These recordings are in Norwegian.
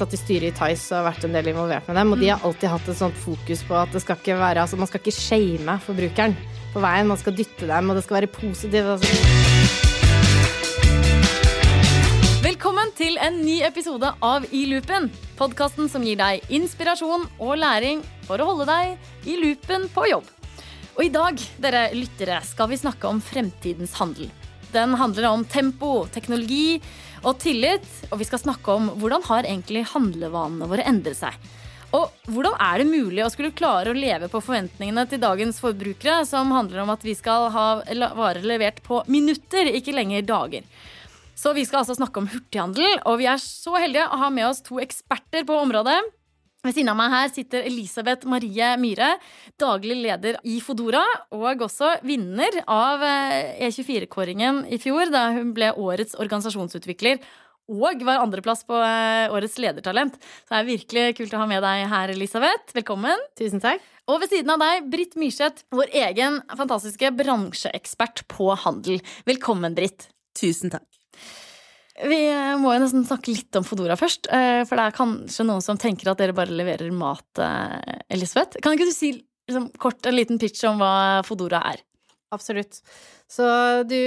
satt i styret i Tice og vært en del involvert med dem, og de har alltid hatt et sånt fokus på at det skal ikke være Altså, man skal ikke shame forbrukeren på veien, man skal dytte dem, og det skal være positivt. Altså. Velkommen til en ny episode av I loopen. Podkasten som gir deg inspirasjon og læring for å holde deg i loopen på jobb. Og i dag dere lyttere, skal vi snakke om fremtidens handel. Den handler om tempo, teknologi og tillit. Og vi skal snakke om hvordan har egentlig handlevanene våre endret seg. Og hvordan er det mulig å skulle klare å leve på forventningene til dagens forbrukere, som handler om at vi skal ha varer levert på minutter, ikke lenger dager. Så vi skal altså snakke om hurtighandel, og vi er så heldige å ha med oss to eksperter på området. Ved siden av meg her sitter Elisabeth Marie Myhre, daglig leder i Fodora, og også vinner av E24-kåringen i fjor, da hun ble årets organisasjonsutvikler og var andreplass på eh, årets ledertalent. Så det er virkelig kult å ha med deg her, Elisabeth. Velkommen. Tusen takk. Og ved siden av deg, Britt Myrseth, vår egen fantastiske bransjeekspert på handel. Velkommen, Britt. Tusen takk. Vi eh, må jo nesten snakke litt om Fodora først. Eh, for det er kanskje noen som tenker at dere bare leverer mat, eh, Elisabeth. Kan ikke du si liksom, kort en liten pitch om hva Fodora er? Absolutt. Så du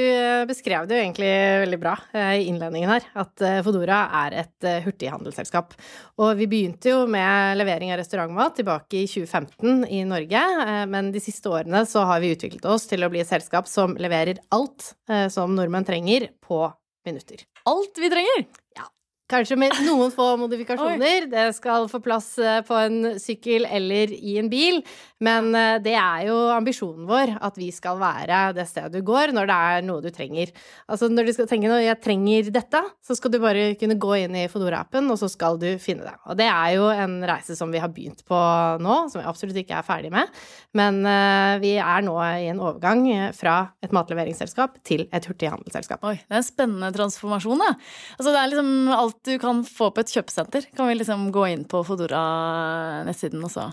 beskrev det jo egentlig veldig bra i innledningen her, at Fodora er et hurtighandelsselskap. Og vi begynte jo med levering av restaurantmat tilbake i 2015 i Norge, men de siste årene så har vi utviklet oss til å bli et selskap som leverer alt som nordmenn trenger på minutter alt vi trenger. Ja. Kanskje med noen få modifikasjoner. Det skal få plass eh, på en sykkel eller i en bil. Men eh, det er jo ambisjonen vår at vi skal være det stedet du går når det er noe du trenger. Altså når du skal tenke noe, jeg trenger dette, så skal du bare kunne gå inn i Fodora-appen, og så skal du finne det. Og det er jo en reise som vi har begynt på nå, som vi absolutt ikke er ferdig med. Men uh, vi er nå i en overgang fra et matleveringsselskap til et hurtighandelsselskap. Oi, det er en spennende transformasjon, da. Altså det er liksom alt du kan få på et kjøpesenter, kan vi liksom gå inn på Fodora-nettsiden og så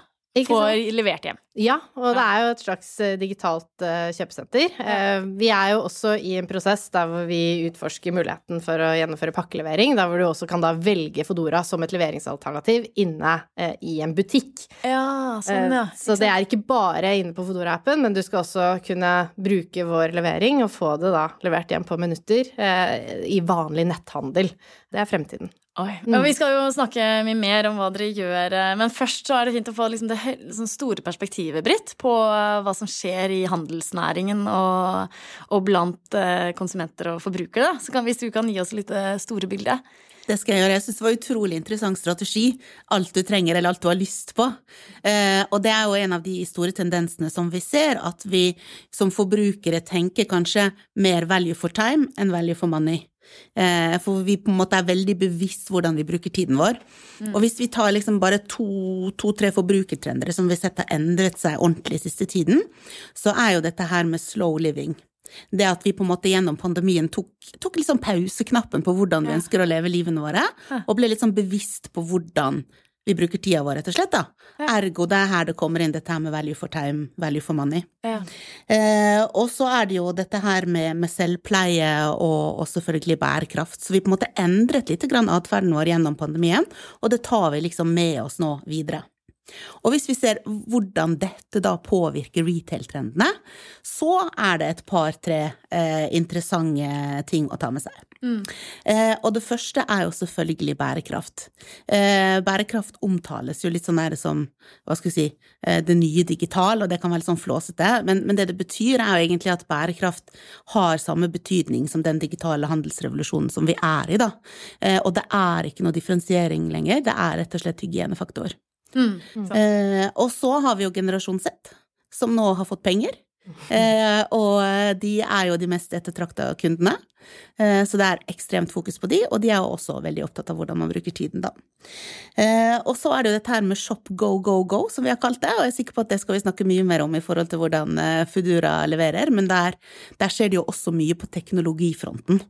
få levert hjem. Ja, og det er jo et slags eh, digitalt uh, kjøpesenter. Uh, vi er jo også i en prosess der hvor vi utforsker muligheten for å gjennomføre pakkelevering, der hvor du også kan da velge Fodora som et leveringsalternativ inne uh, i en butikk. Ja, sånn, ja. Så det er ikke bare inne på Fodora-appen, men du skal også kunne bruke vår levering og få det da levert hjem på minutter i vanlig netthandel. Det er fremtiden. Mm. vi skal jo snakke mye mer om hva dere gjør, eh, men først så er det fint å få liksom det liksom store perspektivet, Britt, på eh, hva som skjer i handelsnæringen og, og blant eh, konsumenter og forbrukere. Så kan, hvis du kan gi oss litt store bilde. Det skal jeg gjøre. Jeg syns det var utrolig interessant strategi. Alt du trenger eller alt du har lyst på. Eh, og det er jo en av de store tendensene som vi ser, at vi som forbrukere tenker kanskje mer value for time enn value for money. Eh, for vi på en måte er veldig bevisst hvordan vi bruker tiden vår. Mm. Og hvis vi tar liksom bare to-tre to, forbrukertrendere som vi har sett har endret seg ordentlig siste tiden, så er jo dette her med slow living. Det at vi på en måte gjennom pandemien tok, tok liksom pauseknappen på hvordan vi ønsker å leve livene våre, og ble litt sånn bevisst på hvordan vi bruker tida vår, rett og slett. da. Ja. Ergo det er her det kommer inn dette her med value for time, value for money. Ja. Eh, og så er det jo dette her med, med selvpleie og, og, selvfølgelig bærekraft. Så vi på en måte endret litt atferden vår gjennom pandemien, og det tar vi liksom med oss nå videre. Og hvis vi ser hvordan dette da påvirker retail-trendene, så er det et par-tre eh, interessante ting å ta med seg. Mm. Eh, og det første er jo selvfølgelig bærekraft. Eh, bærekraft omtales jo litt sånn her som, hva skal vi si, eh, det nye digital, og det kan være litt sånn flåsete, men, men, det det betyr er jo egentlig at bærekraft har samme betydning som den digitale handelsrevolusjonen som vi er i, da. Eh, og det er ikke noe differensiering lenger, det er rett og slett hygienefaktor. Mm, eh, og så har vi jo generasjon Z, som nå har fått penger. Eh, og de er jo de mest ettertrakta kundene. Eh, så det er ekstremt fokus på de, og de er jo også veldig opptatt av hvordan man bruker tiden, da. Eh, og så er det jo dette her med shop go, go, go, som vi har kalt det, og jeg er sikker på at det skal vi snakke mye mer om i forhold til hvordan Fudura Foodora leverer, men der, der skjer det jo også mye på teknologifronten.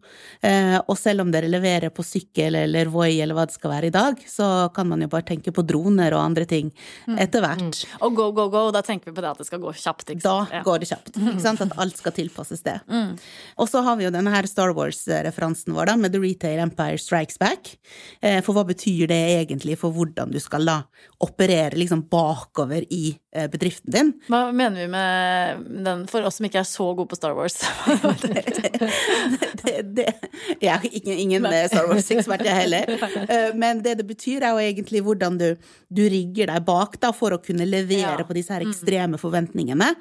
Og selv om dere leverer på sykkel eller Voi eller hva det skal være i dag, så kan man jo bare tenke på droner og andre ting mm. etter hvert. Mm. Og go, go, go, da tenker vi på det at det skal gå kjapt? Da går det kjapt, ikke sant? At alt skal tilpasses det. Mm. Og så har vi jo denne her Star Wars-referansen vår, da, med The Retail Empire Strikes Back. Eh, for hva betyr det egentlig for hvordan du skal da operere liksom bakover i bedriften din? Hva mener vi med den, for oss som ikke er så gode på Star Wars? det, det, jeg er ingen, ingen Star Wars-ekspert, jeg heller. Men det det betyr, er jo egentlig hvordan du, du rigger deg bak da, for å kunne levere ja. på disse her ekstreme forventningene.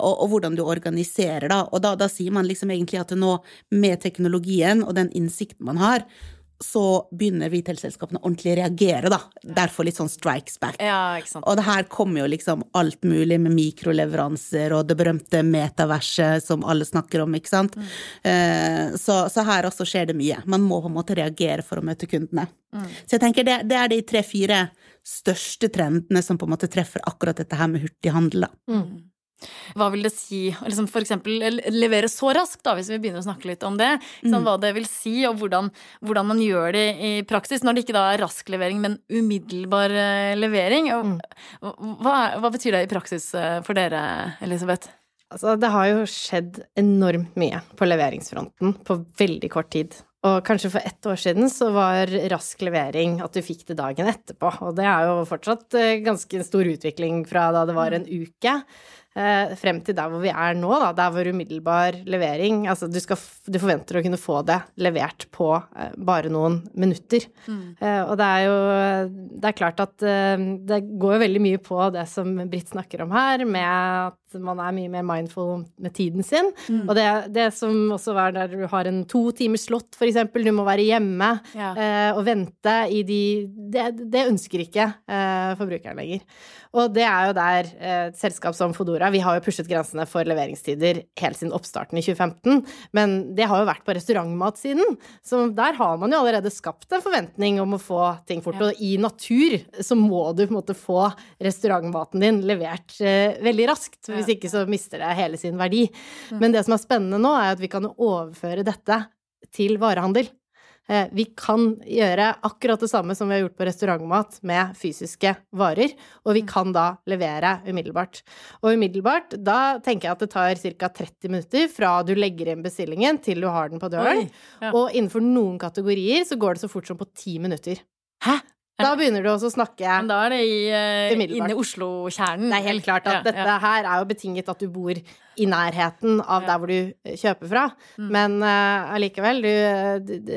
Og, og hvordan du organiserer, da. Og da, da sier man liksom egentlig at nå, med teknologien og den innsikten man har, så begynner retail-selskapene ordentlig å reagere, da. Derfor litt sånn strikes back. Ja, og det her kommer jo liksom alt mulig med mikroleveranser og det berømte metaverset som alle snakker om, ikke sant. Mm. Eh, så, så, her også skjer det mye. Man må på en måte reagere for å møte kundene. Mm. Så jeg tenker det, det er de tre-fire største trendene som på en måte treffer akkurat dette her med hurtighandel, da. Mm. Hva vil det si liksom for eksempel levere så raskt, da, hvis vi begynner å snakke litt om det? Mm. Hva det vil si, og hvordan, hvordan, man gjør det i praksis, når det ikke da er rask levering, men umiddelbar eh, levering. Og, mm. hva, hva, betyr det i praksis eh, for dere, Elisabeth? Altså, det har jo skjedd enormt mye på leveringsfronten på veldig kort tid. Og kanskje for ett år siden så var rask levering at du fikk det dagen etterpå. Og det er jo fortsatt eh, ganske stor utvikling fra da det var en uke frem til der hvor vi er nå, da, der hvor umiddelbar levering Altså du, skal, du forventer å kunne få det levert på eh, bare noen minutter. Mm. Eh, og det er jo Det er klart at eh, det går jo veldig mye på det som Britt snakker om her, med at man er mye mer mindful med tiden sin. Mm. Og det, det, som også var der du har en to timers slott, for eksempel, du må være hjemme ja. eh, og vente i de Det, det ønsker ikke eh, forbrukeren lenger. Og det er jo der eh, et selskap som Fodora Vi har jo pushet grensene for leveringstider helt siden oppstarten i 2015, men det har jo vært på restaurantmatsiden. Så der har man jo allerede skapt en forventning om å få ting fort. Ja. Og i natur så må du på en måte få restaurantmaten din levert eh, veldig raskt. Hvis ikke så mister det hele sin verdi. Mm. Men det som er spennende nå, er at vi kan overføre dette til varehandel. Eh, vi kan gjøre akkurat det samme som vi har gjort på restaurantmat med fysiske varer, og vi mm. kan da levere umiddelbart. Og umiddelbart, da tenker jeg at det tar ca. 30 minutter fra du legger inn bestillingen til du har den på døren. Oi, ja. Og innenfor noen kategorier så går det så fort som på ti minutter. Hæ? Da begynner du også å snakke Men da er det i, uh, inne i Oslo-kjernen. Det er helt klart at ja, dette ja. her er jo betinget at du bor i nærheten av der hvor du eh, kjøper fra. Mm. Men uh, allikevel, du, du,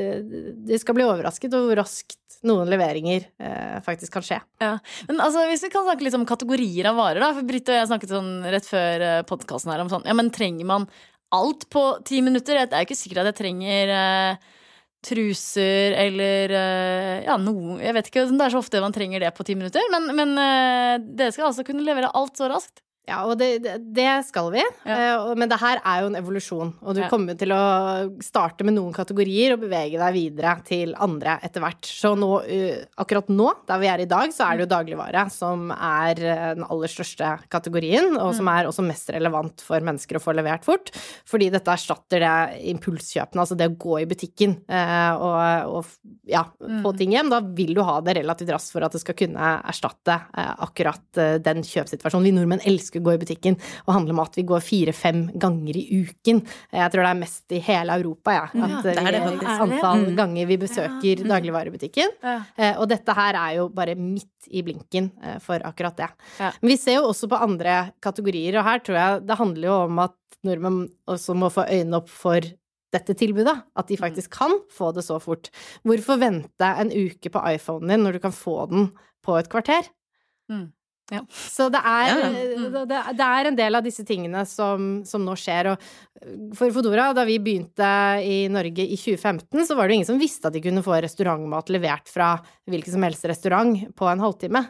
du, skal bli overrasket over hvor raskt noen leveringer uh, faktisk kan skje. Ja. Men altså, hvis vi kan snakke litt om kategorier av varer, da. For Britt og jeg snakket sånn rett før podkasten her om sånn Ja, men trenger man alt på ti minutter? Det er jo ikke sikkert at jeg trenger uh, truser eller eh, ja, noe Jeg vet ikke, det er så ofte man trenger det på ti minutter, men, men eh, dere skal altså kunne levere alt så raskt. Ja, og det, det skal vi. Ja. Uh, men det her er jo en evolusjon. Og du ja. kommer til å starte med noen kategorier og bevege deg videre til andre etter hvert. Så nå, uh, akkurat nå, der vi er i dag, så er det jo dagligvare som er uh, den aller største kategorien, og som mm. er også mest relevant for mennesker å få levert fort. Fordi dette erstatter det impulskjøpene, altså det å gå i butikken og, og, ja, få mm. ting hjem. Da vil du ha det relativt raskt for at det skal kunne erstatte akkurat den kjøpsituasjonen. Vi nordmenn elsker å gå i butikken og handle mat. Vi går fire-fem ganger i uken. Jeg tror det er mest i hele Europa, ja. At ja, det er det antall mm. ganger vi besøker ja. dagligvarebutikken. Eh, og dette her er jo bare midt i blinken eh, for akkurat det. Men vi ser jo også på andre kategorier, og her tror jeg det handler jo om at nordmenn også må få øynene opp for dette tilbudet. At de mm. faktisk kan få det så fort. Hvorfor vente en uke på iPhonen din når du kan få den på et kvarter? Mm. Ja. Så det er, ja, ja. Mm. Det, det er, en del av disse tingene som, som, nå skjer. Og for Fodora, da vi begynte i Norge i 2015, så var det ingen som visste at de kunne få restaurantmat levert fra hvilken som helst restaurant på en halvtime.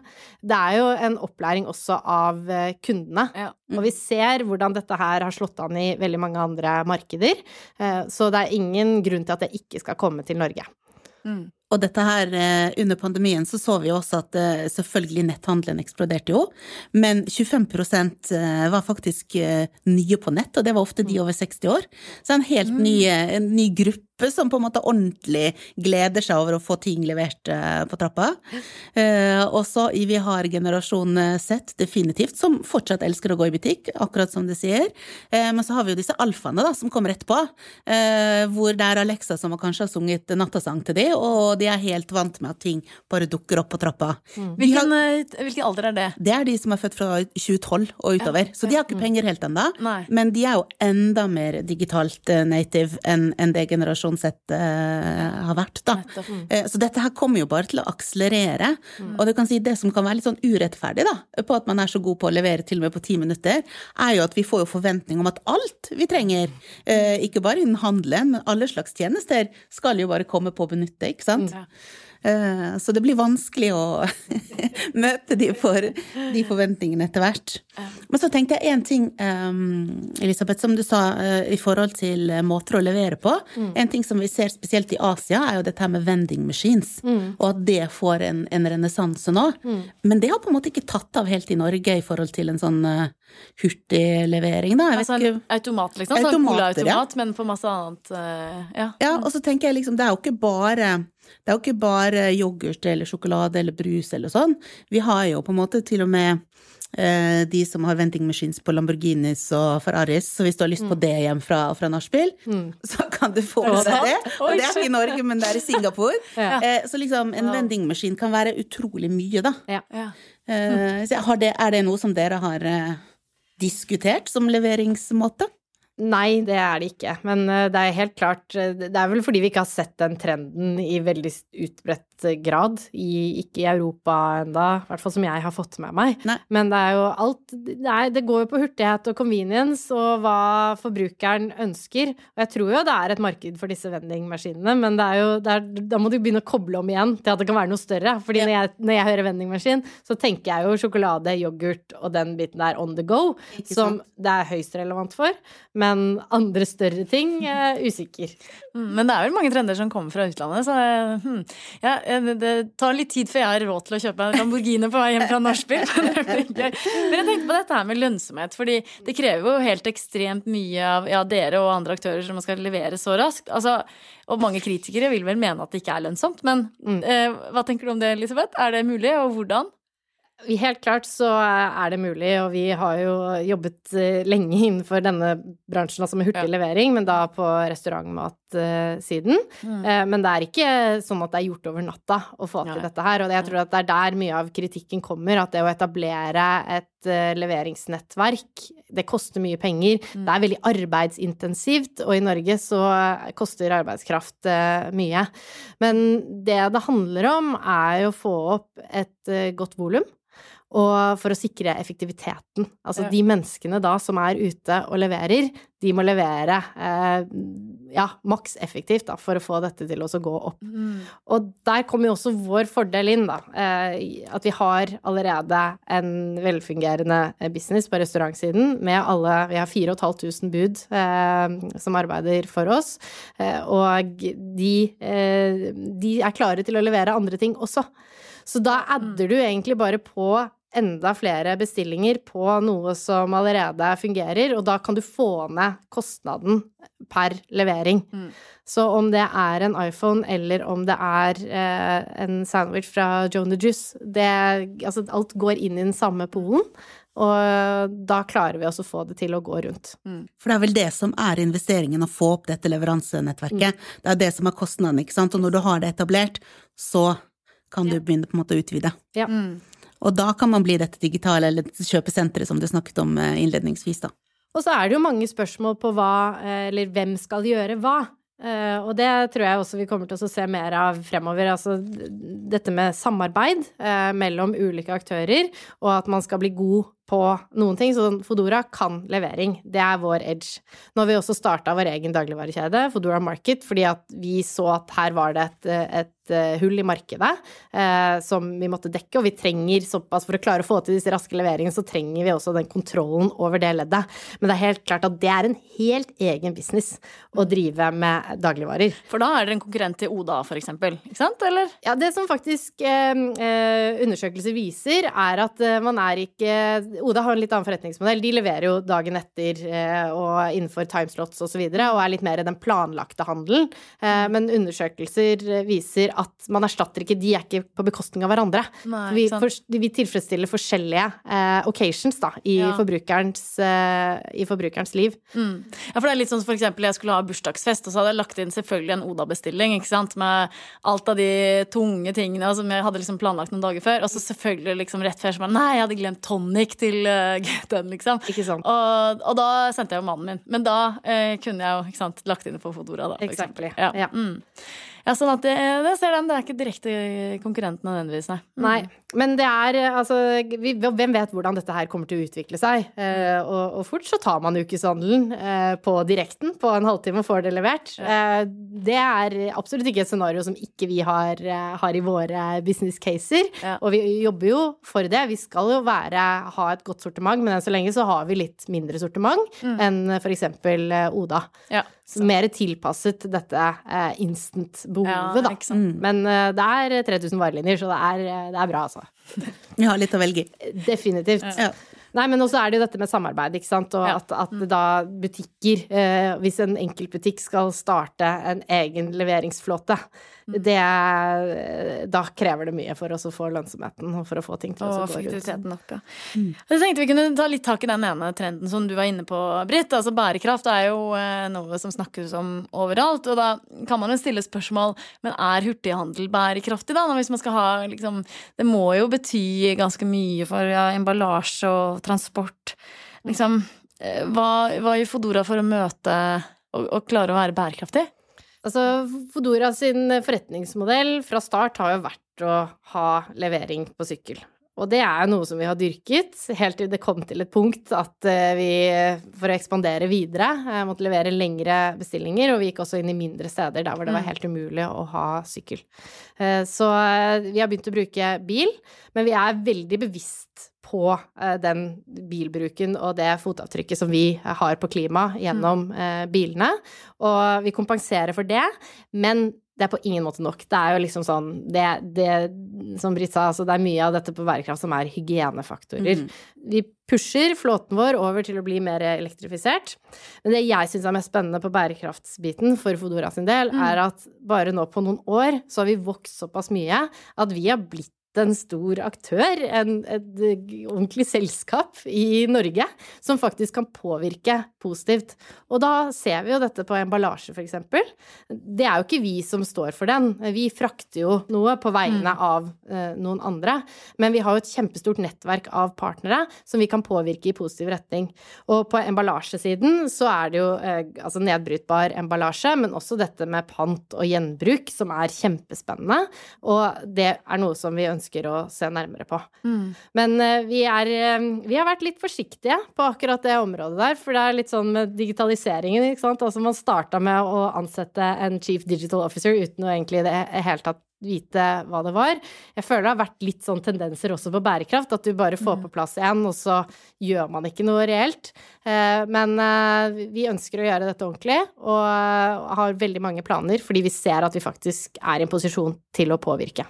Det er jo en opplæring også av eh, kundene. Mm. Og vi ser hvordan dette her har slått an i veldig mange andre markeder. Eh, så det er ingen grunn til at det ikke skal komme til Norge. Mm. Og dette her, eh, under pandemien så så vi også at eh, selvfølgelig netthandelen eksploderte jo, men 25 eh, var faktisk nye på nett, og det var ofte de mm. over 60 år. Så en helt ny, en ny gruppe som på en måte ordentlig gleder seg over å få ting levert eh, på trappa. Eh, og så vi har generasjon Z, definitivt, som fortsatt elsker å gå i butikk, akkurat som de sier. Eh, men så har vi jo disse alfaene da, som kommer etterpå, hvor det er Alexa som kanskje har sunget nattasang til dem, og de er helt vant med at ting bare dukker opp på trappa. Mm. Hvilken, har, hvilken, alder er det? Det er de som er født fra 2012 og utover. Ja, så de har ikke penger helt ennå, men de er jo enda mer digitalt native enn en det generasjon generasjon sett uh, har vært, da. Uh, så dette her kommer jo bare til å akselerere. Mm. Og du kan si det som kan være litt sånn urettferdig, da, på at man er så god på å levere til og med på ti minutter, er jo at vi får jo forventning om at alt vi trenger, uh, ikke bare innen handelen, men alle slags tjenester, skal jo bare komme på å benytte, ikke sant. Mm. Eh, så det blir vanskelig å møte de, for, de forventningene etter hvert. Men så tenkte jeg én ting, um, Elisabeth, som du sa uh, i forhold til måter å levere på. Mm. En ting som vi ser spesielt i Asia, er jo dette her med vending machines. Mm. Og at det får en, en renessanse nå. Mm. Men det har på en måte ikke tatt av helt i Norge i forhold til en sånn hurtiglevering, da. altså en automat, liksom? Sånn colaautomat, ja. men på masse annet. Ja. ja, og så tenker jeg liksom, det er jo ikke bare det er jo ikke bare yoghurt eller sjokolade eller brus eller sånn. Vi har jo på en måte til og med eh, de som har venting machines på Lamborghinis og Ferraris, så hvis du har lyst på mm. det hjem fra, fra nachspiel, mm. så kan du få med deg det. Og det er ikke i Norge, men det er i Singapore. ja. eh, så liksom, en vendingmaskin vending kan være utrolig mye, da. Ja. Ja. Eh, det, er det noe som dere har eh, diskutert som leveringsmåte? Nei, det er det ikke. Men eh, det er helt klart eh, Det er vel fordi vi ikke har sett den trenden i veldig utbredt grad, i, ikke i Europa enda, i hvert fall som jeg har fått med meg. Nei. Men det er jo alt er, det, går jo på hurtighet og convenience og hva forbrukeren ønsker. Og jeg tror jo det er et marked for disse vendingmaskinene, men det er jo, det er, da må du begynne å koble om igjen til at det kan være noe større. Fordi ja. når, jeg, når, jeg, hører vendingmaskin, så tenker jeg jo sjokolade, yoghurt og den biten der on the go, som det er høyst relevant for. Men andre større ting er usikker. Mm, men det er vel mange trender som kommer fra utlandet, så hmm, ja, det tar litt tid før jeg har råd til å kjøpe en Lamborghini på vei hjem fra nachspiel. Men jeg tenker på dette her med lønnsomhet, fordi det krever jo helt ekstremt mye av ja, dere og andre aktører som skal levere så raskt. Altså, og mange kritikere vil vel mene at det ikke er lønnsomt, men mm. eh, hva tenker du om det, Elisabeth? Er det mulig, og hvordan? Helt klart så er det mulig, og vi har jo jobbet eh, lenge innenfor denne bransjen, altså med hurtig levering, men da på restaurantmatsiden. Mm. Eh, men det er ikke sånn at det er gjort over natta å få til dette her, og jeg tror at det er der mye av kritikken kommer, at det å etablere et eh, leveringsnettverk, det koster mye penger. Mm. Det er veldig arbeidsintensivt, og i Norge så koster arbeidskraft mye. Men det det handler om, er jo å få opp et godt volum og for å sikre effektiviteten. Altså ja. de menneskene da som er ute og leverer, de må levere eh, ja, maks effektivt da, for å få dette til å gå opp. Mm. Og der kommer jo også vår fordel inn, da. Eh, at vi har allerede en velfungerende eh, business på restaurantsiden med alle Vi har 4500 bud eh, som arbeider for oss, eh, og de, eh, de er klare til å levere andre ting også. Så da adder du egentlig bare på enda flere bestillinger på noe som allerede fungerer, og da kan du få ned kostnaden per levering. Mm. Så om det er en iPhone eller om det er eh, en sandwich fra Joan the Juice, det, altså alt går inn i den samme polen. Og da klarer vi også å få det til å gå rundt. Mm. For det er vel det som er investeringen, å få opp dette leveransenettverket. Mm. Det er det som er kostnaden, ikke sant. Og når du har det etablert, så kan du begynne på en måte å utvide. Ja. Mm. Og da kan man bli dette digitale, eller kjøpesenteret som du snakket om eh, innledningsvis, da. Og så er det jo mange spørsmål på hva, eh, eller hvem skal gjøre hva. Uh, og det tror jeg også vi kommer til å se mer av fremover. Altså dette med samarbeid mellom ulike aktører, og at man skal bli god på noen ting. Så Fodora kan levering. Det er vår edge. Nå har vi også starta vår egen dagligvarekjede, Fodora Market, fordi at vi så at her var det et, et Eh, hull i markedet eh, som vi måtte dekke, og vi trenger såpass for å klare å få til disse raske leveringene, så trenger vi også den kontrollen over det leddet. Men det er helt klart at det er en helt egen business å drive med dagligvarer. For da er dere en konkurrent til Oda, for eksempel, ikke sant, eller? Ja, det som faktisk eh, undersøkelser viser, er at man er ikke Oda har en litt annen forretningsmodell. De leverer jo dagen etter eh, og innenfor timeslots osv. Og, så videre, og er litt mer i den planlagte handelen. Eh, men undersøkelser viser at man erstatter ikke De er ikke på bekostning av hverandre. Nei, vi, for, vi tilfredsstiller forskjellige eh, occasions da, i, Ja. forbrukerens, i forbrukerens liv. Mm. Ja, for det er litt sånn som for eksempel jeg skulle ha bursdagsfest, og så hadde jeg lagt inn selvfølgelig en Oda-bestilling, ikke sant, med alt av de tunge tingene som jeg hadde liksom planlagt noen dager før, og så selvfølgelig liksom rett før så bare Nei, jeg hadde glemt tonic til uh, GT-en, liksom. Ikke sant? Og, og da sendte jeg jo mannen min. Men da eh, kunne jeg jo ikke sant, lagt inn på Fodora, da. For Exactly. eksempel. Ja. Ja. Mm. Ja, sånn at det, det ser den. Det er ikke direkte konkurrent nødvendigvis, nei. Mm. Nei, men det er altså vi, Hvem vet hvordan dette her kommer til å utvikle seg? Eh, og, og fort så tar man ukeshandelen eh, på direkten på en halvtime og får det levert. Eh, det er absolutt ikke et scenario som ikke vi har, eh, har i våre business caser. Ja. Og vi jobber jo for det. Vi skal jo være, ha et godt sortiment, men enn så lenge så har vi litt mindre sortiment enn for eksempel eh, Oda. Ja. Så mer tilpasset dette eh, instant-behovet, Ja, da. Mm. Men eh, det er 3000 varelinjer, så det er, eh, det er bra, altså. Vi har litt å velge i. Definitivt. Ja. Nei, men også er det jo dette med samarbeid, ikke sant. Og Ja. at, at da butikker eh, Hvis en enkeltbutikk skal starte en egen leveringsflåte. Det er- Da krever det mye for oss å få lønnsomheten og for å få ting til å gå rundt. effektiviteten opp, ja. Jeg tenkte vi kunne ta litt tak i den ene trenden som du var inne på, Britt. Altså bærekraft er jo eh, noe som snakkes om overalt. Og da kan man jo stille spørsmål men er hurtighandel bærekraftig, da? Hvis man skal ha liksom Det må jo bety ganske mye for ja, emballasje og transport. Liksom, eh, hva, hva gjør Fodora for å møte og, og klare å være bærekraftig? Altså, Fodora sin forretningsmodell fra start har jo vært å ha levering på sykkel. Og det er jo noe som vi har dyrket, helt til det kom til et punkt at eh, vi, for å ekspandere videre, eh, måtte levere lengre bestillinger, og vi gikk også inn i mindre steder der hvor det var helt umulig å ha sykkel. Eh, Så vi har begynt å bruke bil, men vi er veldig bevisst på eh, den bilbruken og det fotavtrykket som vi har på klima gjennom eh, bilene. Og vi kompenserer for det, men det er på ingen måte nok. Det er jo liksom sånn det, det Som Britt sa, altså det er mye av dette på bærekraft som er hygienefaktorer. Vi pusher flåten vår over til å bli mer elektrifisert. Men det jeg syns er mest spennende på bærekraftsbiten for Fodora sin del, er at bare nå på noen år så har vi vokst såpass mye at vi har blitt en stor aktør, en, et ordentlig selskap i Norge, som faktisk kan påvirke positivt. Og da ser vi jo dette på emballasje, eksempel. Det er jo ikke vi som står for den. Vi frakter jo noe på vegne av eh, noen andre. Men vi har jo et kjempestort nettverk av partnere som vi kan påvirke i positiv retning. Og på emballasjesiden så er det jo eh, altså nedbrytbar emballasje, men også dette med pant og gjenbruk, som er kjempespennende. Og det er noe som vi ønsker å se nærmere på. Men eh, vi, er, eh, vi har vært litt forsiktige på akkurat det området der, for det er litt sånn med digitaliseringen, ikke sant. Altså man starta med å ansette en chief digital officer uten å egentlig i det hele tatt vite hva det var. Jeg føler det har vært litt sånn tendenser også på bærekraft, at du bare får på plass en, og så gjør man ikke noe reelt. Eh, Men vi ønsker å gjøre dette ordentlig, og har veldig mange planer, fordi vi ser at vi faktisk er i en posisjon til å påvirke.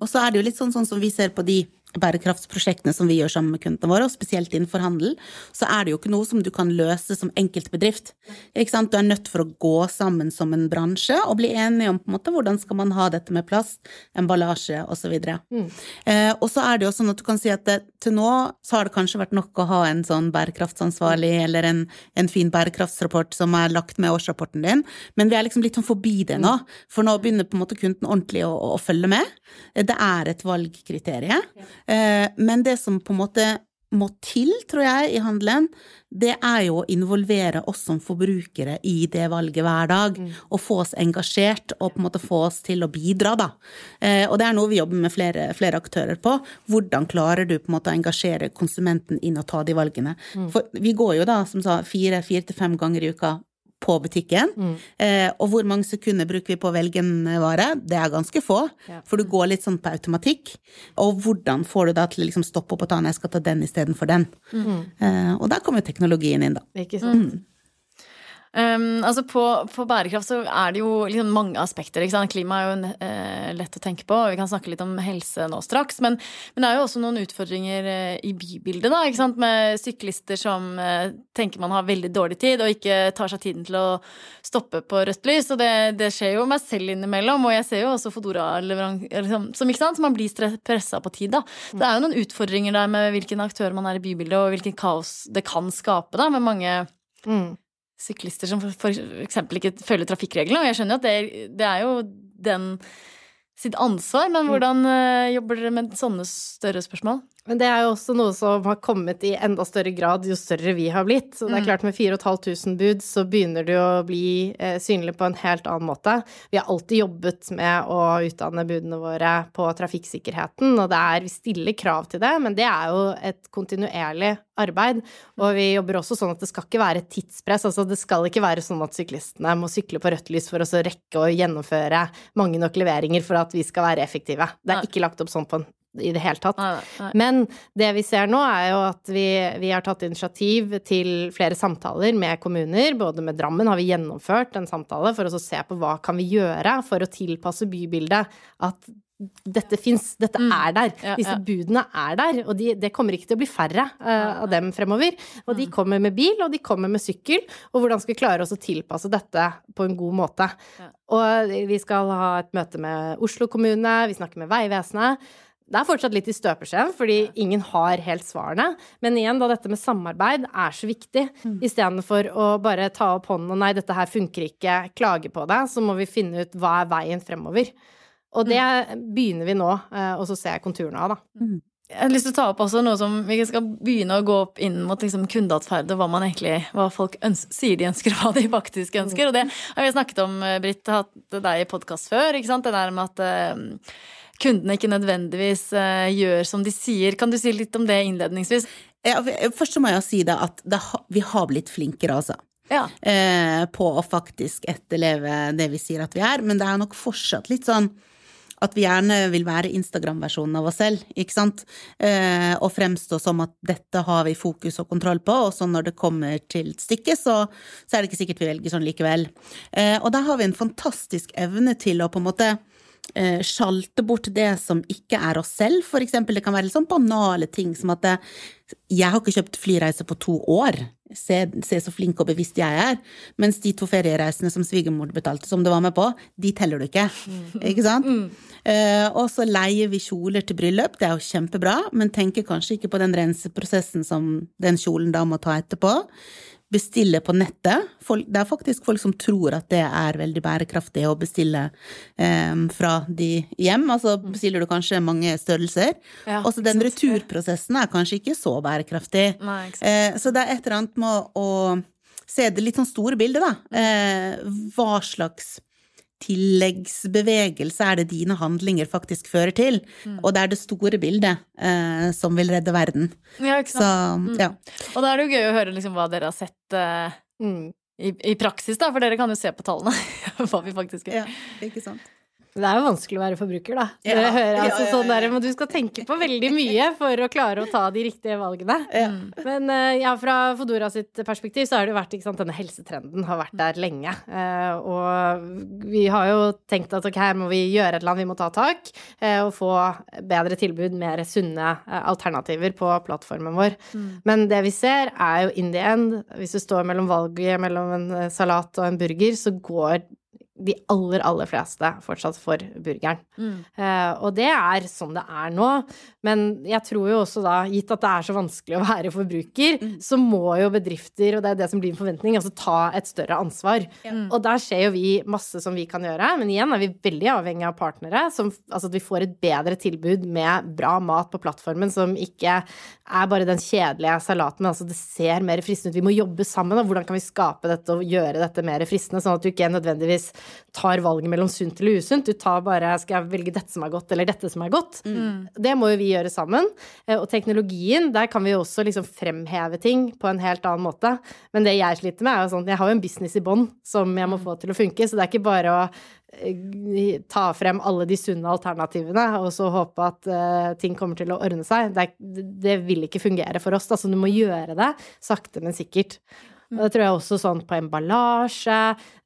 Og så er det jo litt sånn, sånn som vi ser på de bærekraftsprosjektene som vi gjør sammen med kundene våre, og spesielt innenfor handel, så er det jo ikke noe som du kan løse som enkeltbedrift. Ikke sant? Du er nødt for å gå sammen som en bransje og bli enige om på en måte hvordan skal man ha dette med plast, emballasje osv. Mm. Eh, og så er det jo sånn at du kan si at det, til nå så har det kanskje vært nok å ha en sånn bærekraftsansvarlig eller en, en fin bærekraftsrapport som er lagt med årsrapporten din, men vi er liksom litt sånn forbi det nå, for nå begynner på en måte kunden ordentlig å, å følge med. Det er et valgkriterium. Eh, Men det som på en måte må til, tror jeg, i handelen, det er jo å involvere oss som forbrukere i det valget hver dag. Og få oss engasjert og på en måte få oss til å bidra, da. Eh, Og det er noe vi jobber med flere, flere aktører på. Hvordan klarer du på en måte å engasjere konsumenten inn og ta de valgene? For vi går jo da, som sa, fire, fire til fem ganger i uka på butikken. Eh, og hvor mange sekunder bruker vi på å velge en vare? Det er ganske få, Ja. for du går litt sånn på automatikk. Og hvordan får du da til å liksom stoppe opp og ta en, jeg skal ta den istedenfor den? Eh, og der kommer jo teknologien inn, da. Ikke sant? Um, altså på, på, bærekraft så er det jo liksom mange aspekter. Klima er jo uh, lett å tenke på, vi kan snakke litt om helse nå straks. Men, men det er jo også noen utfordringer uh, i bybildet, da, med syklister som uh, tenker man har veldig dårlig tid, og ikke tar seg tiden til å stoppe på rødt lys. Og det, det skjer jo meg selv innimellom, og jeg ser jo også Fodora-leverandører liksom, som, ikke sant? så man blir pressa på tid. da. Det er jo noen utfordringer der med hvilken aktør man er i bybildet, og hvilken kaos det kan skape da, med mange mm syklister som eksempel ikke følger trafikkreglene. Og jeg skjønner jo at det, det, er jo den sitt ansvar, men mm. hvordan uh, jobber dere med sånne større spørsmål? Men det er jo også noe som har kommet i enda større grad jo større vi har blitt. Så det er mm. klart med 4500 bud så begynner det å bli eh, synlig på en helt annen måte. Vi har alltid jobbet med å utdanne budene våre på trafikksikkerheten, og det er, vi stiller krav til det, men det er jo et kontinuerlig arbeid. Og vi jobber også sånn at det skal ikke være tidspress. Altså det skal ikke være sånn at syklistene må sykle på rødt lys for å rekke å gjennomføre mange nok leveringer for at vi skal være effektive. Det er ikke lagt opp sånn på en i det hele tatt. Nei, nei. Men det vi ser nå, er jo at vi, vi, har tatt initiativ til flere samtaler med kommuner. Både med Drammen har vi gjennomført en samtale for å se på hva kan vi gjøre for å tilpasse bybildet. At dette fins, dette mm. er der. Ja, Disse ja. budene er der, og de, det kommer ikke til å bli færre uh, av dem fremover. Og de mm. kommer med bil, og de kommer med sykkel. Og hvordan skal vi klare oss å tilpasse dette på en god måte? Ja. Og vi skal ha et møte med Oslo kommune, vi snakker med Vegvesenet. Det er fortsatt litt i støpeskjeen, fordi ingen har helt svarene. Men igjen, da dette med samarbeid er så viktig, mm. istedenfor å bare ta opp hånden og nei, dette her funker ikke, klage på det, så må vi finne ut hva er veien fremover. Og det mm. begynner vi nå, eh, og så ser jeg konturene av, da. Mm. Jeg har lyst til å ta opp også noe som vi skal begynne å gå opp inn mot liksom kundeatferd og hva man egentlig, hva folk ønsker, sier de ønsker, og hva de faktisk ønsker. Og det har vi snakket om, eh, Britt, hatt deg i podkast før, ikke sant? Det der med at uh, kundene ikke nødvendigvis uh, gjør som de sier. Kan du si litt om det innledningsvis? Ja, først så må jeg si det at det vi har blitt flinkere, altså. Ja. Uh, på å faktisk etterleve det vi sier at vi er, men det er nok fortsatt litt sånn at vi gjerne vil være Instagram-versjonen av oss selv, ikke sant, eh, og fremstå som at dette har vi fokus og kontroll på, og så når det kommer til stykket, så, så er det ikke sikkert vi velger sånn likevel. Eh, og der har vi en fantastisk evne til å på en måte eh, sjalte bort det som ikke er oss selv, for eksempel. Det kan være litt sånn banale ting som at det, jeg har ikke kjøpt flyreise på to år. Se, se, så flink og bevisst jeg er. Mens de to feriereisene som svigermor betalte, som du var med på, de teller du ikke. Mm. Ikke sant? Mm. Uh, og så leier vi kjoler til bryllup, det er jo kjempebra, men tenker kanskje ikke på den renseprosessen som den kjolen da må ta etterpå bestille på nettet. Folk, det er faktisk folk som tror at det er veldig bærekraftig å bestille um, fra de hjem. Altså bestiller du kanskje mange størrelser. Ja, Også den returprosessen er kanskje ikke så bærekraftig. Nei, uh, så det er et eller annet med å, se det litt sånn store bildet, da. Uh, hva slags tilleggsbevegelse er det dine handlinger faktisk fører til? Mm. Og det er det store bildet eh, som vil redde verden. Ja, ikke sant. Så, mm. ja. Og da er det jo gøy å høre liksom hva dere har sett eh, mm. i, i, praksis, da, for dere kan jo se på tallene hva vi faktisk gjør. Ja, ikke sant. Det er jo vanskelig å være forbruker, da. Ja, det hører altså ja, ja, sånn der, men Du skal tenke på veldig mye for å klare å ta de riktige valgene. Men uh, ja, fra Fodora sitt perspektiv så har det jo vært ikke sant, Denne helsetrenden har vært der lenge. Uh, og vi har jo tenkt at ok, her må vi gjøre et eller annet, vi må ta tak. Uh, og få bedre tilbud, mer sunne alternativer på plattformen vår. Mm. Men det vi ser, er jo in the end, hvis du står mellom valget mellom en salat og en burger, så går de aller, aller fleste fortsatt for burgeren. Mm. Uh, og det er sånn det er nå. Men jeg tror jo også da, gitt at det er så vanskelig å være forbruker, mm. så må jo bedrifter, og det er det som blir en forventning, altså ta et større ansvar. Mm. Og der skjer jo vi masse som vi kan gjøre, men igjen er vi veldig avhengig av partnere. Som, altså at vi får et bedre tilbud med bra mat på plattformen som ikke er bare den kjedelige salaten, men altså det ser mer fristende ut. Vi må jobbe sammen, og hvordan kan vi skape dette og gjøre dette mer fristende, sånn at du ikke nødvendigvis tar valget mellom sunt eller usunt. Du tar bare skal jeg velge dette som er godt, eller dette som er godt. Mm. Det må jo vi gjøre sammen. Eh, og teknologien, der kan vi jo også liksom fremheve ting på en helt annen måte. Men det jeg sliter med, er jo sånn jeg har jo en business i bånn som jeg må mm. få til å funke, så det er ikke bare å eh, ta frem alle de sunne alternativene og så håpe at uh, ting kommer til å ordne seg. Det, det, vil ikke fungere for oss. Altså, du må gjøre det sakte, men sikkert. Og det tror jeg også sånn på emballasje,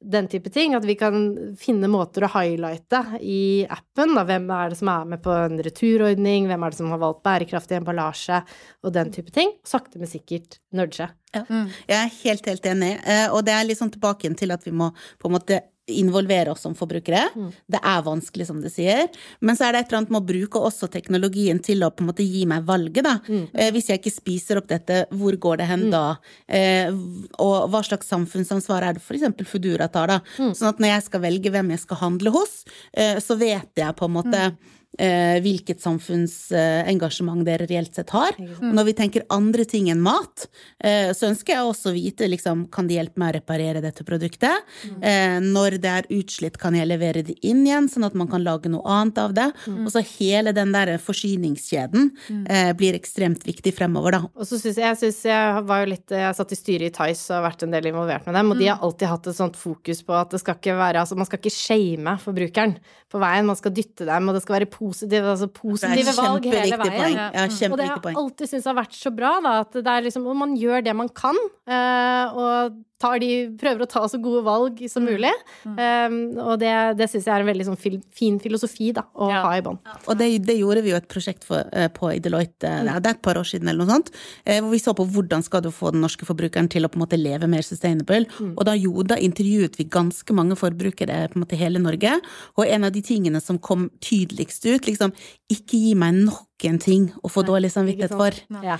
den type ting. At vi kan finne måter å highlighte i appen. Da. Hvem er det som er med på en returordning, hvem er det som har valgt bærekraftig emballasje, og den type ting. Sakte, men sikkert nudge. Ja. Jeg er helt, helt enig. Eh, og det er litt sånn tilbake til at vi må på en måte involvere oss som forbrukere. Mm. Det er vanskelig, som du sier. Men så er det et eller annet med å bruke også teknologien til å på en måte gi meg valget, da. Mm. Eh, hvis jeg ikke spiser opp dette, hvor går det hen mm. da? Eh, og hva slags samfunnsansvar er det f.eks. Foodora tar, da? Mm. Sånn at når jeg skal velge hvem jeg skal handle hos, eh, så vet jeg på en måte mm hvilket samfunnsengasjement dere reelt sett har. Og Når vi tenker andre ting enn mat, eh, så ønsker jeg også å vite liksom, kan de hjelpe meg å reparere dette produktet. Mm. Eh, når det er utslitt, kan jeg levere det inn igjen, sånn at man kan lage noe annet av det. Mm. Og så hele den der forsyningskjeden mm. eh, blir ekstremt viktig fremover, da. Og så syns jeg, jeg, synes jeg var jo litt Jeg satt i styret i Tice og har vært en del involvert med dem, og de har alltid hatt et sånt fokus på at det skal ikke være Altså, man skal ikke shame forbrukeren på veien, man skal dytte dem, og det skal være positivt positive, altså positive valg hele veien. Ja. Ja, og det har jeg alltid syntes har vært så bra, da, at det er liksom, man gjør det man kan, uh, og de, prøver å ta så gode valg som mm. mulig. Mm. Um, og det, det syns jeg er en veldig sånn fil, fin filosofi da, å ja. ha i bånn. Og det, det, gjorde vi jo et prosjekt for, uh, på i Deloitte, mm. det er et par år siden eller noe sånt, uh, hvor vi så på hvordan skal du få den norske forbrukeren til å på en måte leve mer sustainable. Mm. Og da, jo, da intervjuet vi ganske mange forbrukere på en måte hele Norge, og en av de tingene som kom tydeligst ut, liksom ikke gi meg nok en ting å få dårlig samvittighet for. Ja.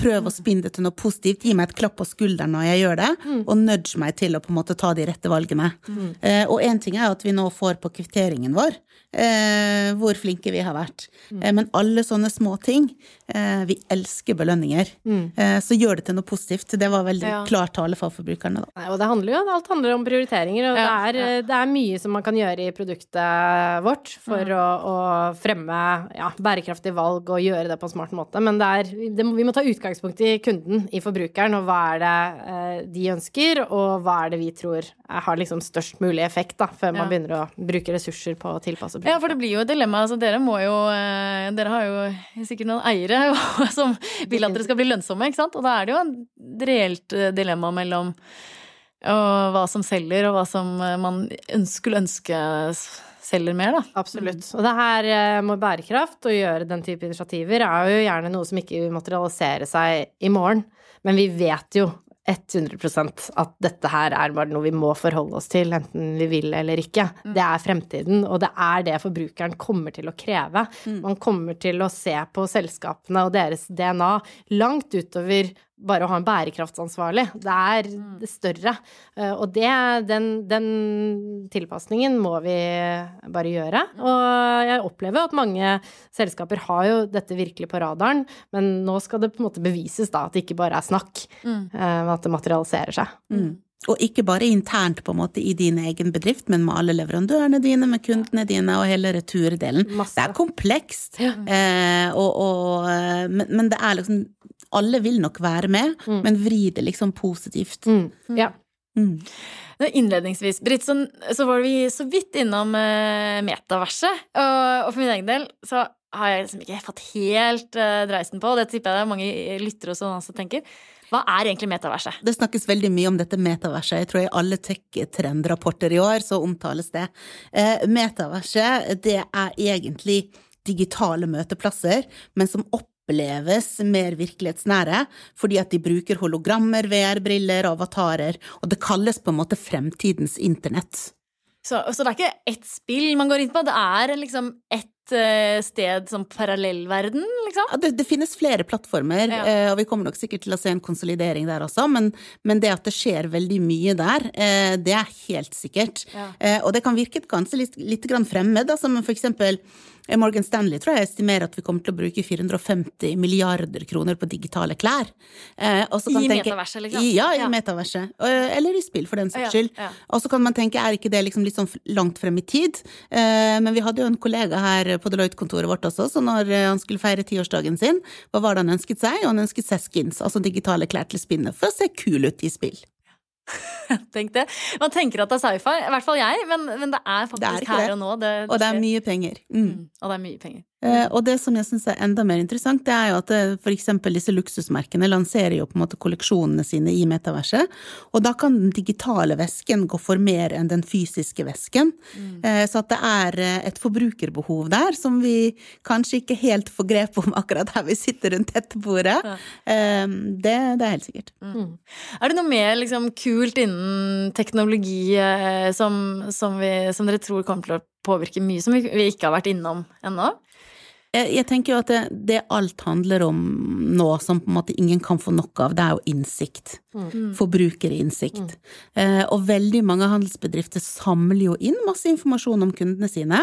Prøv å spinne det til noe positivt. Gi meg et klapp på skulderen når jeg gjør det, mm. og nudge meg til å på en måte ta de rette valgene. Mm. Eh, og én ting er at vi nå får på kvitteringen vår eh, hvor flinke vi har vært. Mm. Eh, men alle sånne små ting eh, Vi elsker belønninger. Mm. Eh, så gjør det til noe positivt. Det var veldig ja. klar tale for forbrukerne, da. Nei, og det handler jo alt handler om prioriteringer, og ja. det, er, det, er, mye som man kan gjøre i produktet vårt for mm. å, å, fremme bærekraftig valg og gjøre det på en smart måte. Men er, det vi må ta utgangspunkt i kunden, i forbrukeren, og hva er det eh, de ønsker, og hva er det vi tror har liksom størst mulig effekt, da, før man begynner å bruke ressurser på å tilpasse ja, for det blir jo et dilemma. Altså, dere må jo eh, Dere har jo sikkert noen eiere som vil at dere skal bli lønnsomme, ikke sant? Og da er det jo et reelt eh, dilemma mellom hva som selger, og hva som eh, man skulle ønske selger mer, da. Absolutt. Og det her med bærekraft og gjøre den type initiativer er jo gjerne noe som ikke vil materialisere seg i morgen. Men vi vet jo 100% at dette her er bare noe vi må forholde oss til, enten vi vil eller ikke. Mm. Det er fremtiden, og det er det forbrukeren kommer til å kreve. Mm. Man kommer til å se på selskapene og deres DNA langt utover bare å ha en bærekraftsansvarlig. Det er mm. det større. Eh, og det, den, den tilpasningen må vi bare gjøre. Mm. Og jeg opplever at mange selskaper har jo dette virkelig på radaren, men nå skal det på en måte bevises da at det ikke bare er snakk, mm. Eh, at det materialiserer seg. Mm. Og ikke bare internt på en måte i din egen bedrift, men med alle leverandørene dine, med kundene dine og hele returdelen. Masse. Det er komplekst, ja. eh, og, og, eh, men, men, det er liksom alle vil nok være med, mm. men vri det liksom positivt. Mm. Ja. Mm. Innledningsvis, Britt, så, så, var vi så vidt innom eh, metaverset. Og, og, for min egen del så har jeg liksom ikke fått helt eh, dreisen på, og det tipper jeg det er mange lyttere og sånn også tenker. Hva er egentlig metaverset? Det snakkes veldig mye om dette metaverset. Jeg tror i alle tech-trendrapporter i år så omtales det. Eh, metaverset, det er egentlig digitale møteplasser, men som opp oppleves mer virkelighetsnære, fordi at de bruker hologrammer, VR-briller, avatarer, og det kalles på en måte fremtidens internett. Så, så, det er ikke ett spill man går inn på, det er liksom ett sted som parallellverden, liksom? Ja, det, det, finnes flere plattformer, ja. uh, og vi kommer nok sikkert til å se en konsolidering der også, men, men det at det skjer veldig mye der, uh, det er helt sikkert. Ja. og det kan virke kanskje litt, litt fremmed, altså, men for eksempel Eh, Morgan Stanley tror jeg estimerer at vi kommer til å bruke 450 milliarder kroner på digitale klær. Eh, I tenke, metaverset, liksom? I, ja, i ja. metaverset. Eh, eller i spill, for den saks skyld. Ja, ja. Og så kan man tenke, er ikke det liksom litt sånn langt frem i tid? Eh, men vi hadde jo en kollega her på Deloitte-kontoret vårt også, så når eh, han skulle feire tiårsdagen sin, hva var det han ønsket seg? Og han ønsket seg skins, altså digitale klær til spinnet, for å se kul ut i spill. Tenk det. Man tenker at det er sci-fi, i hvert fall jeg, men, men det er faktisk det er her det. og nå. Det, og det er mye penger. Mm. Mm. Og det er mye penger. Eh, og det som jeg syns er enda mer interessant, det er jo at f.eks. for eksempel disse luksusmerkene lanserer jo på en måte kolleksjonene sine i metaverset, og da kan den digitale vesken gå for mer enn den fysiske vesken. Mm. Eh, så at det er et forbrukerbehov der som vi kanskje ikke helt får grep om akkurat her vi sitter rundt dette bordet. Ja. Det, det, er helt sikkert. Mm. Er det noe mer liksom, kult innen teknologi som, som, vi, som, dere tror kommer til å påvirke mye, som vi, vi ikke har vært innom ennå? Jeg tenker jo at det, det, alt handler om nå, som på en måte ingen kan få nok av, det er jo innsikt. Mm. Forbrukerinnsikt. Mm. Eh, og veldig mange handelsbedrifter samler jo inn masse informasjon om kundene sine.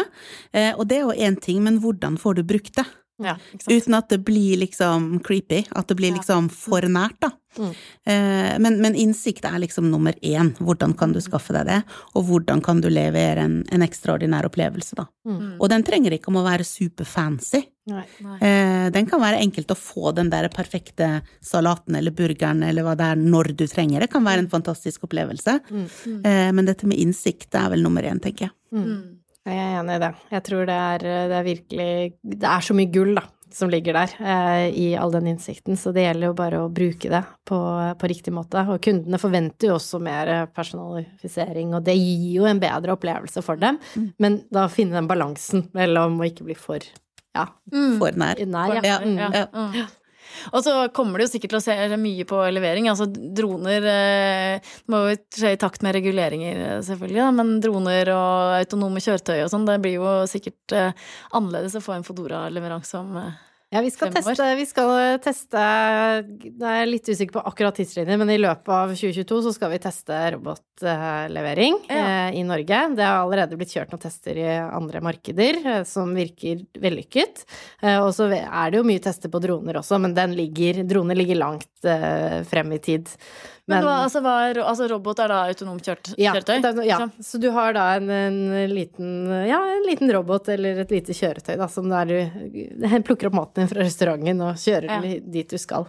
Eh, og det er jo én ting, men hvordan får du brukt det? Ja, Uten at det blir liksom creepy, at det blir liksom for nært, da. Mm. Eh, men, men, innsikt er liksom nummer én. Hvordan kan du skaffe deg det, og hvordan kan du levere en, en ekstraordinær opplevelse, da. Mm. Og den trenger ikke om å være superfancy. Eh, den kan være enkelt å få den der perfekte salaten eller burgeren eller hva det er, når du trenger det. Kan være en fantastisk opplevelse. Mm. mm. Eh, men dette med innsikt er vel nummer én, tenker jeg. Jeg er enig i det. Jeg tror det er, det er virkelig Det er så mye gull, da, som ligger der eh, i all den innsikten, så det gjelder jo bare å bruke det på, på, riktig måte. Og kundene forventer jo også mer personalifisering, og det gir jo en bedre opplevelse for dem, mm. men da finne den balansen mellom å ikke bli for ja, mm. for nær. nær ja. Ja. ja. Mm. Og så kommer det jo sikkert til å se mye på levering. Altså droner eh, må jo skje i takt med reguleringer, eh, selvfølgelig, da, men droner og autonome kjøretøy og sånn, det blir jo sikkert eh, annerledes å få en Fodora-leveranse om ja, vi skal, teste, vi skal teste Jeg er litt usikker på akkurat tidslinjer, men i løpet av 2022 så skal vi teste robotlevering ja. eh, i Norge. Det har allerede blitt kjørt noen tester i andre markeder eh, som virker vellykket. Eh, og så er det jo mye tester på droner også, men ligger, droner ligger langt frem i tid. Men, men altså, var, altså, robot er da autonomt kjørt, ja, kjøretøy? Ja, så du har da en, en, liten, ja, en liten robot eller et lite kjøretøy da, som der du plukker opp maten din fra restauranten og kjører ja. dit du skal.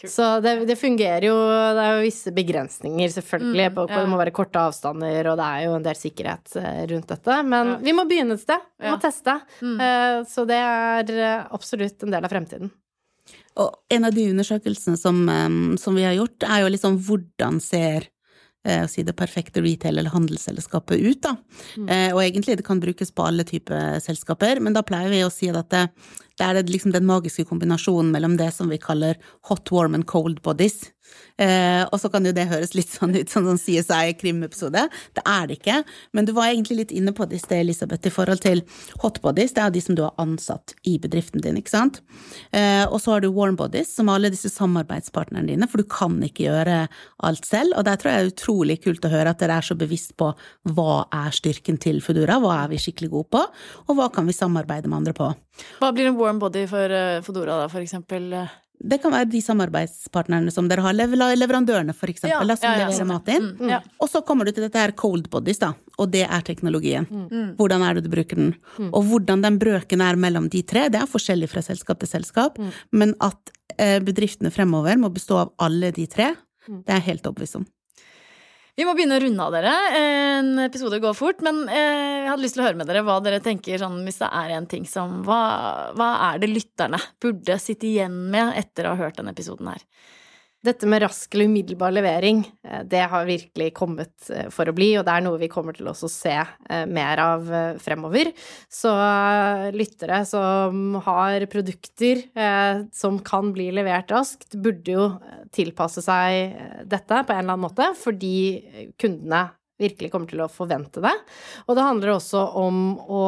Cool. Så det, det, fungerer jo Det er jo visse begrensninger, selvfølgelig. Mm, på, ja. Det må være korte avstander, og det er jo en del sikkerhet eh, rundt dette. Men vi må begynne et sted. Vi må teste. Mm. Uh, så det er eh, absolutt en del av fremtiden. Og en av de undersøkelsene som, som vi har gjort, er jo liksom hvordan ser eh, si det perfekte retail- eller handelsselskapet ut, da. Mm. Eh, og egentlig det kan brukes på alle typer selskaper, men da pleier vi å si at det, det er liksom den magiske kombinasjonen mellom det som vi kaller hot, warm and cold bodies. Eh, og så kan jo det høres litt sånn ut som sånn CSI-krimepisode. Det er det ikke. Men du var egentlig litt inne på det i sted, Elisabeth, i forhold til hotbodies. Det er de som du har ansatt i bedriften din, ikke sant. Eh, og så har du warmbodies, som alle disse samarbeidspartnerne dine, for du kan ikke gjøre alt selv. Og der tror jeg det er utrolig kult å høre at dere er så bevisst på hva er styrken til Foodora, hva er vi skikkelig gode på, og hva kan vi samarbeide med andre på. Hva blir en warm body for eh, da, for eksempel? Det kan være de samarbeidspartnerne som dere har, leverandørene for eksempel, ja, som ja, ja, leverer mat inn. Mm, ja. Og så kommer du til dette her cold bodies, da, og det er teknologien. Mm. mm. Hvordan er det du bruker den? Mm. Og hvordan den brøken er mellom de tre, det er forskjellig fra selskap til selskap, mm. men at eh, bedriftene fremover må bestå av alle de tre, det er jeg helt overbevist om. Vi må begynne å runde av dere. En episode går fort, men eh, jeg hadde lyst til å høre med dere hva dere tenker sånn hvis det er en ting som Hva, hva er det lytterne burde sitte igjen med etter å ha hørt denne episoden her? Dette med rask eller umiddelbar levering, eh, det har virkelig kommet eh, for å bli, og det er noe vi kommer til å se eh, mer av fremover. Så lyttere som har produkter som kan bli levert raskt, burde jo tilpasse seg dette på en eller annen måte, fordi kundene virkelig kommer til å forvente det. Og det handler også om å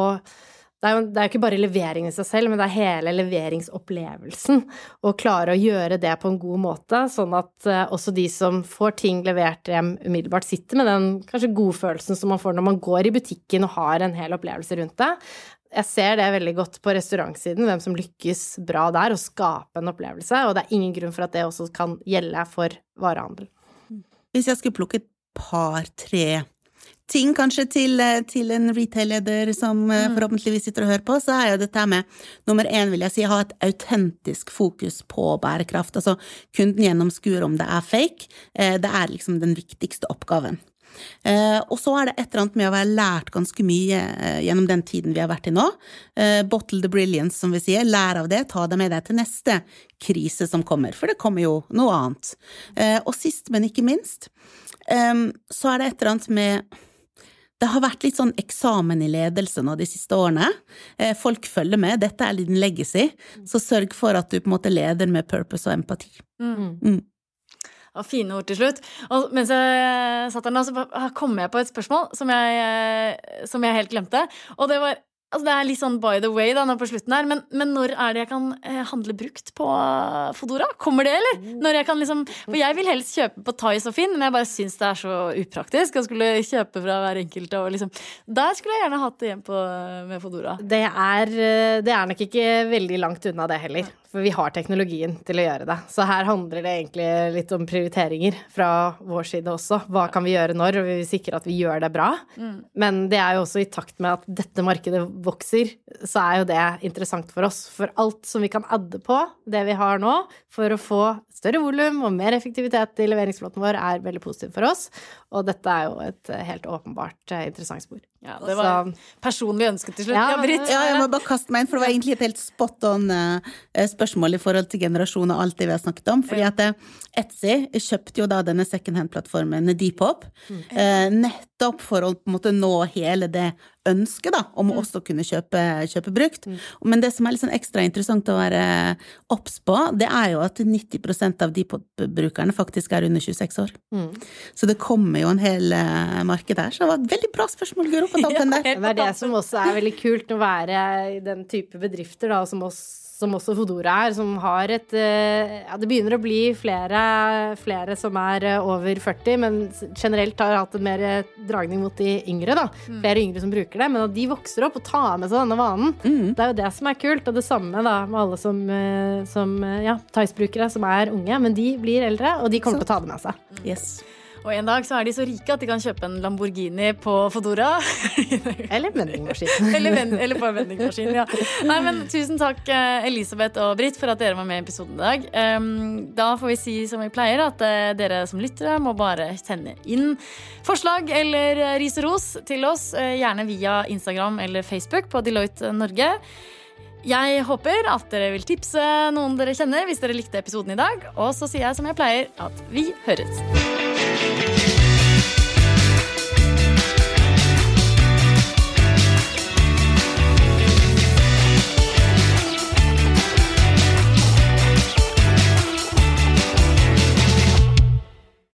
det er jo det er ikke bare leveringen i seg selv, men det er hele leveringsopplevelsen. Å klare å gjøre det på en god måte, sånn at uh, også de som får ting levert hjem umiddelbart, sitter med den kanskje godfølelsen som man får når man går i butikken og har en hel opplevelse rundt det. Jeg ser det veldig godt på restaurantsiden, hvem som lykkes bra der, å skape en opplevelse, og det er ingen grunn for at det også kan gjelde for varehandel. Hvis jeg skulle plukke et par-tre ting kanskje til, eh, til en retail-leder som eh, mm. forhåpentligvis sitter og hører på, så er jo dette med nummer én, vil jeg si, ha et autentisk fokus på bærekraft. Altså kunden gjennomskuer om det er fake. Eh, det er liksom den viktigste oppgaven. Eh, og så er det et eller annet med å være lært ganske mye eh, gjennom den tiden vi har vært i nå. Eh, bottle the brilliance, som vi sier. Lær av det, ta det med deg til neste krise som kommer, for det kommer jo noe annet. Og sist, men ikke minst, så er det et eller annet med det har vært litt sånn eksamen i ledelse nå de siste årene. Eh, folk følger med, dette er din legacy, så sørg for at du på en måte leder med purpose og empati. Mm. Mm. Og fine ord til slutt. Og mens jeg satt her nå, så kom jeg på et spørsmål som jeg, eh, som jeg helt glemte. Og det var Altså Det er litt sånn by the way da, nå på slutten her, men, men når er det jeg kan eh, handle brukt på eh, Fodora? Kommer det, eller? Når jeg kan liksom, for jeg vil helst kjøpe på Thais og Finn, men jeg bare syns det er så upraktisk å skulle kjøpe fra hver enkelt. Og liksom, der skulle jeg gjerne hatt det hjem på, med Fodora. Det er, eh, det er nok ikke veldig langt unna det heller. For vi har teknologien til å gjøre det. Så her handler det egentlig litt om prioriteringer fra vår side også. Hva kan vi gjøre når, og vi vil sikre at vi gjør det bra. Mm. Men det er jo også i takt med at dette markedet vokser, så er jo det interessant for oss. For alt som vi kan adde på det vi har nå, for å få større volum og mer effektivitet i leveringsflåten vår, er veldig positivt for oss. Og dette er jo et helt åpenbart eh, interessant spor. Ja, det var personlig ønske til slutt. Ja, Ja, Britt. Ja, jeg må bare kaste meg inn, for det var egentlig et helt spot on eh, spørsmål i forhold til generasjon og alt det vi har snakket om. Fordi at eh, Etsy kjøpte jo da denne second hand-plattformen Deep Hop. nettopp for å på en måte nå hele det ønsket da, om å også kunne kjøpe, kjøpe brukt. Men det som er litt sånn ekstra interessant å være obs på, det er jo at 90% av de brukerne faktisk er under 26 år. Mm. Så det kommer jo en hel eh, marked her. Så det var et veldig bra spørsmål, Guro, på toppen der. Ja, Det er det som også er veldig kult å være i den type bedrifter da, som, oss, som også Fodora er, som har et eh, Ja, det begynner å bli flere, flere som er eh, over 40, men generelt har hatt en mer eh, dragning mot de yngre, da. Flere yngre som bruker det, men at de vokser opp og tar med seg denne vanen. Mm. Det er jo det som er kult, og det samme da med alle som, som ja, Tice-brukere som er unge, men de blir eldre, og de kommer til å ta det med seg. Yes. Og en dag så er de så rike at de kan kjøpe en Lamborghini på Fodora. Eller vendingmaskin. eller, ven, eller en vendingmaskin, ja. Nei, men Tusen takk, eh, Elisabeth og Britt, for at dere var med i episoden i dag. Da får vi si som vi pleier, at eh, dere som lyttere må bare sende inn forslag eller eh, ris og ros til oss, gjerne via Instagram eller Facebook på Deloitte Norge. Jeg håper at dere vil tipse noen dere kjenner hvis dere likte episoden i dag. Og så sier jeg som jeg pleier, at vi høres.